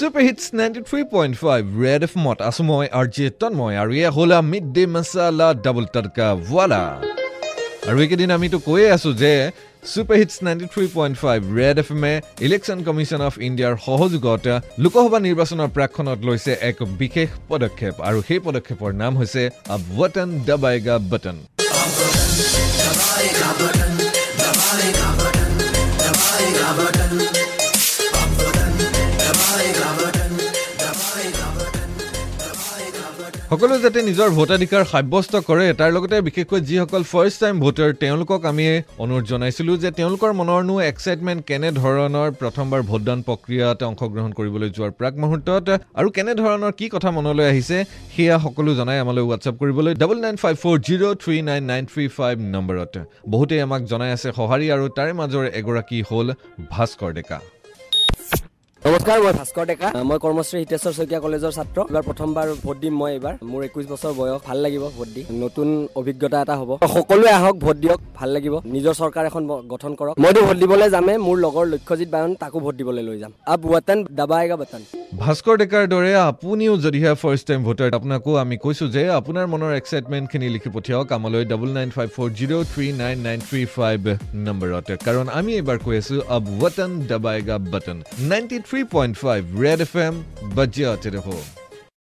Super hits ninety three point five red F মত আছো মই আৰ জে তন্ময় আৰু এয়া হ'ল mid day masala double tadka wala আৰু এইকেইদিন আমিতো কৈয়ে আছো যে super hits ninety three point five red F এমে ইলেকশ্যন কমিশ্যন অফ ইণ্ডিয়াৰ সহযোগত লোকসভা নিৰ্বাচনৰ প্ৰাক্ষণত লৈছে এক বিশেষ পদক্ষেপ আৰু সেই পদক্ষেপৰ নাম হৈছে ৱটন দবাইগা বটন সকলোৱে যাতে নিজৰ ভোটাধিকাৰ সাব্যস্ত কৰে। তাৰ লগতে বিশেষকৈ যিসকল ফাৰ্ষ্ট টাইম ভোটাৰ তেওঁলোকক আমি অনুৰোধ জনাইছিলোঁ যে তেওঁলোকৰ মনৰনো এক্সাইটমেণ্ট কেনেধৰণৰ প্ৰথমবাৰ ভোটদান প্ৰক্ৰিয়াত অংশগ্ৰহণ কৰিবলৈ যোৱাৰ প্ৰাক মুহূৰ্তত আৰু কেনেধৰণৰ কি কথা মনলৈ আহিছে সেয়া সকলো জনাই আমালৈ হোৱাটছআপ কৰিবলৈ double nine five four zero' three nine nine three five নম্বৰত। বহুতেই আমাক জনাই আছে সঁহাৰি আৰু তাৰে মাজৰ এগৰাকী হ'ল ভাস্কৰ ডেকা। নমস্কাৰ মই ভাস্কৰ ডেকা। মই কৰ্মশ্ৰী হিতেশ্বৰ শইকীয়া কলেজৰ ছাত্ৰ। এইবাৰ প্ৰথমবাৰ ভোট দিম মই এইবাৰ। মোৰ একৈছ বছৰ বয়স। ভাল লাগিব ভোট দি। নতুন অভিজ্ঞতা এটা হ'ব। সকলোৱে আহক ভোট দিয়ক। ভাল লাগিব। নিজৰ চৰকাৰ এখন গঠন কৰক। মইতো ভোট দিবলৈ যামেই। মোৰ লগৰ লক্ষ্যজিত বায়ন তাকো ভোট দিবলৈ লৈ যাম। আব ৱাটান দাবাইগা বাটান। ভাস্কৰ ডেকাৰ দৰে আপুনিও যদিহে ফাৰ্ষ্ট টাইম ভোটাৰ আপোনাকো আমি কৈছোঁ যে আপোনাৰ মনৰ এক্সাইটমেণ্টখিনি লিখি পঠিয়াওক আমালৈ double nine five four zero' three nine nine three five নম্বৰত কাৰণ আমি এইবাৰ কৈ আছোঁ আব button দবাইগা button. Ninety three point five red F M বাজিয়াতে ৰহ